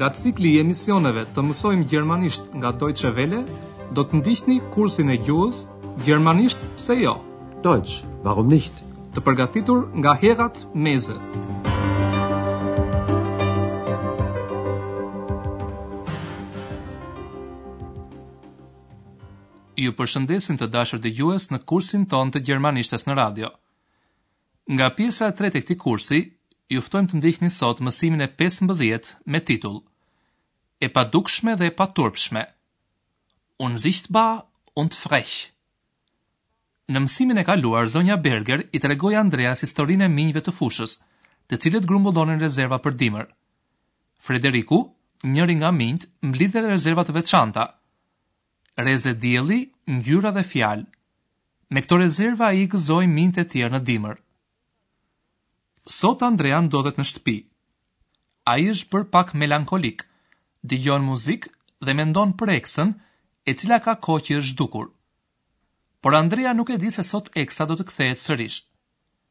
Nga cikli i emisioneve të mësojmë gjermanisht nga Deutsche Welle, do të ndiqni kursin e gjuhës Gjermanisht pse jo? Deutsch, warum nicht? Të përgatitur nga Herrad Meese. Ju përshëndesim të dashur dëgjues në kursin tonë të gjermanishtes në radio. Nga pjesa e tretë e këtij kursi, ju ftojmë të ndiqni sot mësimin e pesëmbëdhjetë me titull E padukshme dhe e paturpshme. Unsichtbar und frech. Në mësimin e kaluar, zonja Berger i tregoi Andreas historinë e minjve të fushës, të cilët grumbullonin rezerva për dimër. Frederiku, njëri nga minjtë, mblidhte rezerva të veçanta. Rreze dielli, ngjyra dhe fjalë. Me këto rezerva ai i gëzoi minjtë e tjerë në dimër. Sot Andrea ndodhet në shtëpi. Ai është bërë pak melankolik, dëgjon muzikë dhe mendon për Eksën, e cila ka kohë që është zhdukur. Por Andrea nuk e di se sot Eksa do të kthehet sërish.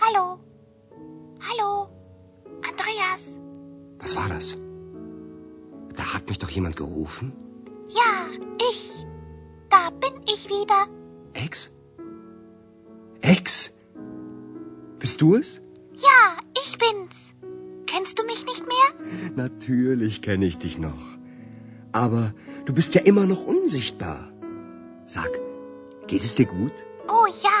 Hallo. Hallo. Andreas. Was war das? Da hat mich doch jemand gerufen? Ja, ich. Da bin ich wieder. Ex? Ex? Bist du es? Ja, ich bin's. Kennst du mich nicht mehr? Natürlich kenne ich dich noch. Aber du bist ja immer noch unsichtbar. Sag, geht es dir gut? Oh ja,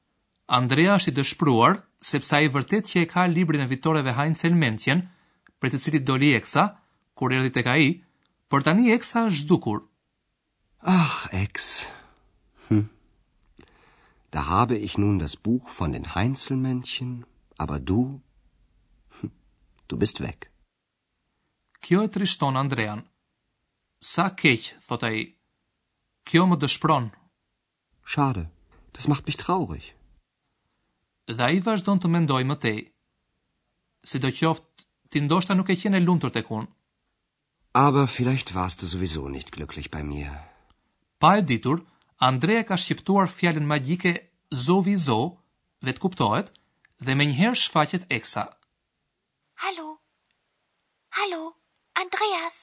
Andrea është i dëshpëruar sepse ai vërtet që e ka librin e vitoreve Heinzelmännchen, prej të cilit doli Eksa, kur erdhi tek ai, por tani Eksa është zhdukur. Ach, Ex. Hm. Da habe ich nun das Buch von den Heinzelmännchen, aber du, hm, du bist weg. Kjo e trishton Andrean. Sa keq, thotë ai. Kjo më dëshpëron, Schade, das macht mich traurig. Dhe ai vazhdon të mendojë më tej. Sidoqoftë, ti ndoshta nuk ke qenë e lumtur tek unë. Aber vielleicht warst du sowieso nicht glücklich bei mir. Pa e ditur, Andrea ka shqiptuar fjalën magjike sowieso, vetëkuptohet, dhe menjëherë shfaqet Eksa. Hallo, hallo, Andreas.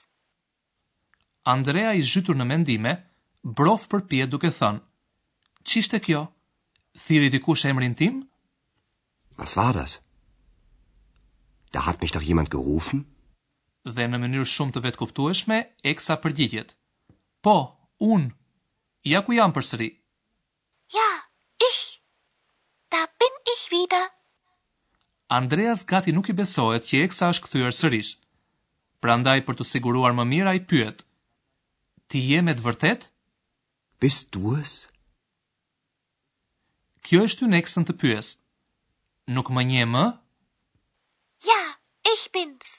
Andrea i zhytur në mendime, brof përpjetë duke thënë, Ç'ishte kjo? Thirri dikush emrin tim? Was war das? Da hat mich doch jemand gerufen? Dhe në mënyrë shumë të vetëkuptueshme, Eksa përgjigjet, Po, unë! Ja ku jam përsëri! Ja, ich! Da bin ich wieder! Andreas gati nuk i besohet që Eksa është kthyer sërish. Prandaj për t'u siguruar më mirë ai pyet, Ti je me të vërtetë? Bist du es? Kjo e shtyn Eksën të pyesë, Nuk më njeh më? Ja, ich bin's!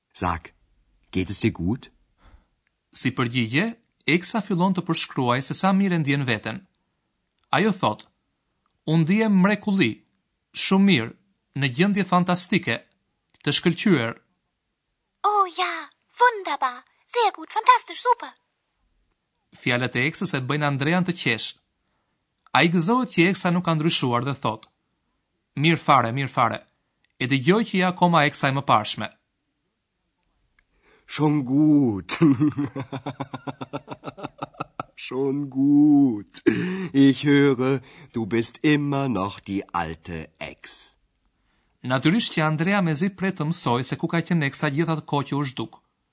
Sag, geht es dir gut? Si përgjigje, Eksa fillon të përshkruajë se sa mirë e ndjen veten. Ajo thotë, Unë ndihem mrekulli, shumë mirë, në gjendje fantastike, të shkëlqyer. Oh, ja, wunderbar, sehr gut, fantastisch, super! Fjalët e eksës e bëjnë Andrean të qeshë. Ai gëzohet që eksa nuk ka ndryshuar dhe thotë, Mirë fare, mirë fare. E dëgjoj që je akoma eksa e mëparshme. Schon gut. Schon gut. Ich höre, du bist immer noch die alte Ex. Natyrisht që Andrea mezi pret të mësojë se ku ka qenë Eksa gjithë atë kohë që u zhduk.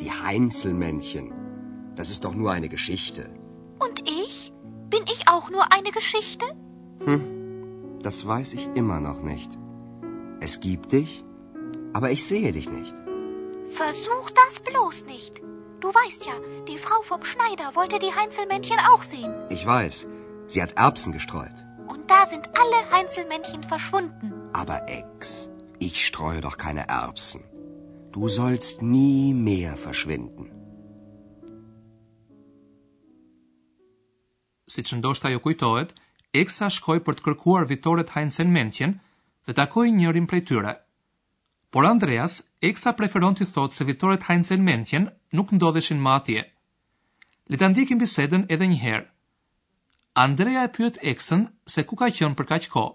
Die Heinzelmännchen. Das ist doch nur eine Geschichte. Und ich? Bin ich auch nur eine Geschichte? Hm, das weiß ich immer noch nicht. Es gibt dich, aber ich sehe dich nicht. Versuch das bloß nicht. Du weißt ja, die Frau vom Schneider wollte die Heinzelmännchen auch sehen. Ich weiß, sie hat Erbsen gestreut. Und da sind alle Heinzelmännchen verschwunden. Aber Ex, ich streue doch keine Erbsen. Du sollst nie mehr verschwinden. Siç ndoshta ju kujtohet, Eksa shkoi për të kërkuar Vitoret Heinzelmännchen dhe takoi njërin prej tyre. Por Andreas, Eksa preferon t'i thotë se Vitoret Heinzelmännchen nuk ndodheshin më atje. Le ta ndjekim bisedën edhe një herë. Andrea e pyet Eksën se ku ka qenë për kaq kohë.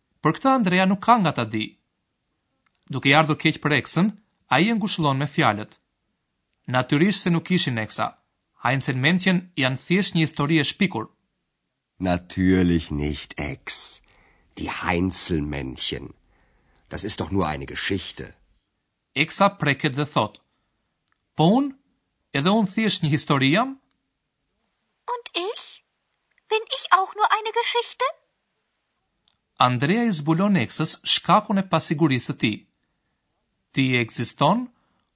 Për këtë Andrea nuk ka nga ta di. Duke i ardhur keq për eksën, ai e ngushëllon me fjalët. Natyrisht se nuk ishin eksa. Heinzelmännchen janë thjesht një histori e shpikur. Natürlich nicht Ex. Die Heinzelmännchen. Das ist doch nur eine Geschichte. Eksa preket dhe thotë, Po unë, edhe unë thjesht një histori jam? Und ich? Bin ich auch nur eine Geschichte? Andrea i zbulon eksës shkakun e pasigurisë së tij. Ti ekziston,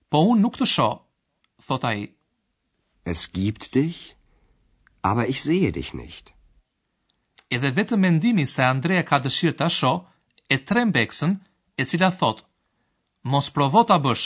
po unë nuk të shoh, thotë ai. Es gibt dich, aber ich sehe dich nicht. Edhe vetëm mendimi se Andrea ka dëshirë ta shohë, e tremb eksën, e cila thotë, Mos provo ta bësh.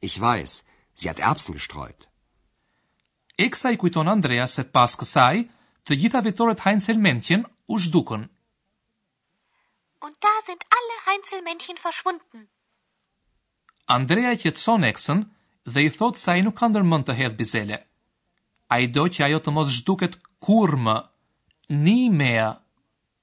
Ich weiß, sie hat Erbsen gestreut. Eksa i kujton Andreas se pas kësaj, të gjitha vitoret Heinzelmännchen u zhdukën. Und da sind alle Heinzelmännchen verschwunden. Andrea e qetëson eksën dhe i thotë se ai nuk ka ndërmend të hedhë bizele. Ai do që ajo të mos zhduket kurrë më, nie mehr.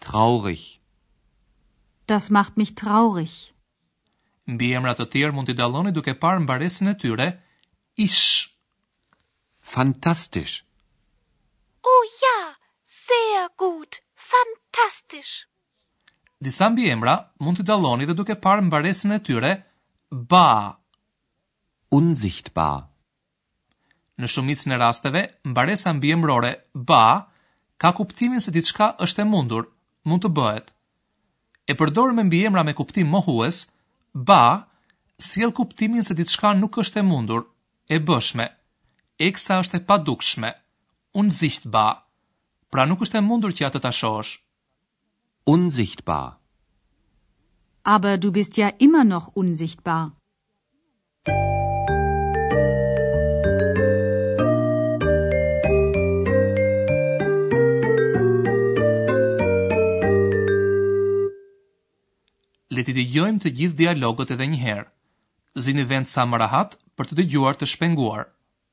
Traurig. Das macht mich traurig. Mbiemra të tjerë mund t'i dalloni duke parë mbaresën e tyre, ish. Fantastisch. Oh ja, sehr gut, fantastisch. Disa mbiemra mund t'i dalloni dhe duke parë mbaresën e tyre, bar. Unsichtbar. Në shumicën e rasteve, mbaresa mbiemërore bar ka kuptimin se diçka është e mundur, mund të bëhet. E përdorur me mbiemra me kuptim mohues, bar sjell kuptimin se diçka nuk është e mundur, e bëshme. Eksa është e padukshme, unsichtbar, pra nuk është e mundur që atë ta shohësh. Unsichtbar. Aber du bist ja immer noch unsichtbar. Le t'i dëgjojmë të gjithë dialogët edhe një herë. Zini vend sa më rahat për të dëgjuar të shpenguar.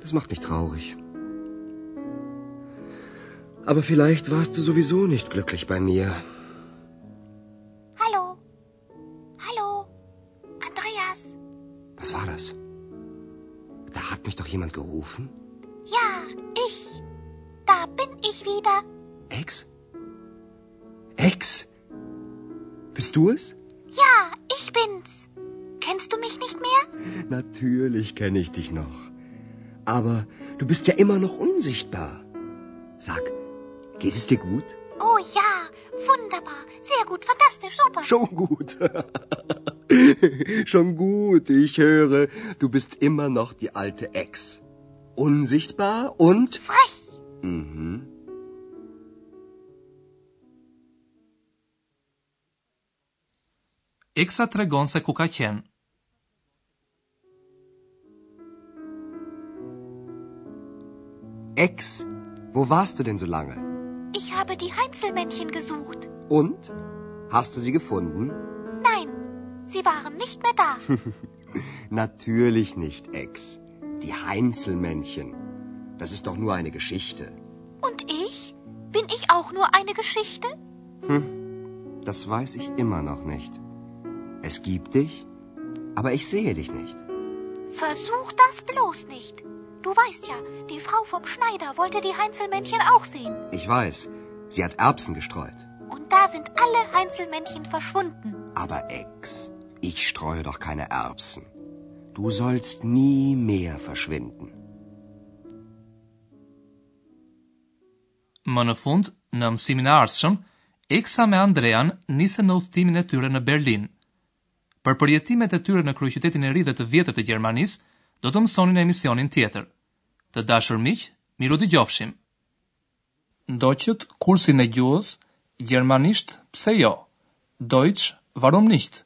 Das macht mich traurig. Aber vielleicht warst du sowieso nicht glücklich bei mir. Hallo. Hallo. Andreas. Was war das? Da hat mich doch jemand gerufen? Bist du es? Ja, ich bin's. Kennst du mich nicht mehr? Natürlich kenne ich dich noch. Aber du bist ja immer noch unsichtbar. Sag, geht es dir gut? Oh ja, wunderbar. Sehr gut, fantastisch, super. Schon gut. Schon gut, ich höre, du bist immer noch die alte Ex. Unsichtbar und. Frech. Mhm. Έξα τρεγόν σε κουκακέν. Ex, wo warst du denn so lange? Ich habe die Heinzelmännchen gesucht. Und? Hast du sie gefunden? Nein, sie waren nicht mehr da. Natürlich nicht, Ex. Die Heinzelmännchen. Das ist doch nur eine Geschichte. Und ich? Bin ich auch nur eine Geschichte? Hm, das weiß ich immer noch nicht. Es gibt dich, aber ich sehe dich nicht. Versuch das bloß nicht. Du weißt ja, die Frau vom Schneider wollte die Heinzelmännchen auch sehen. Ich weiß, sie hat Erbsen gestreut. Und da sind alle Heinzelmännchen verschwunden. Aber Ex, Ich streue doch keine Erbsen. Du sollst nie mehr verschwinden. Më në fund, në mësimin e ardhshëm, Eksa me Andrean nisen në udhëtimin e tyre në Berlin. Për përjetimet e tyre në kryeqytetin e ri dhe të vjetër të Gjermanisë, do të mësoni në emisionin tjetër. Të dashur miq, mirudëgjofshim. Ndoqët kursin e gjuhës, gjermanisht pse jo, Deutsch warum nicht,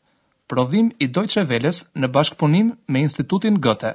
prodhim i Deutsche Welles në bashkëpunim me Institutin Goethe.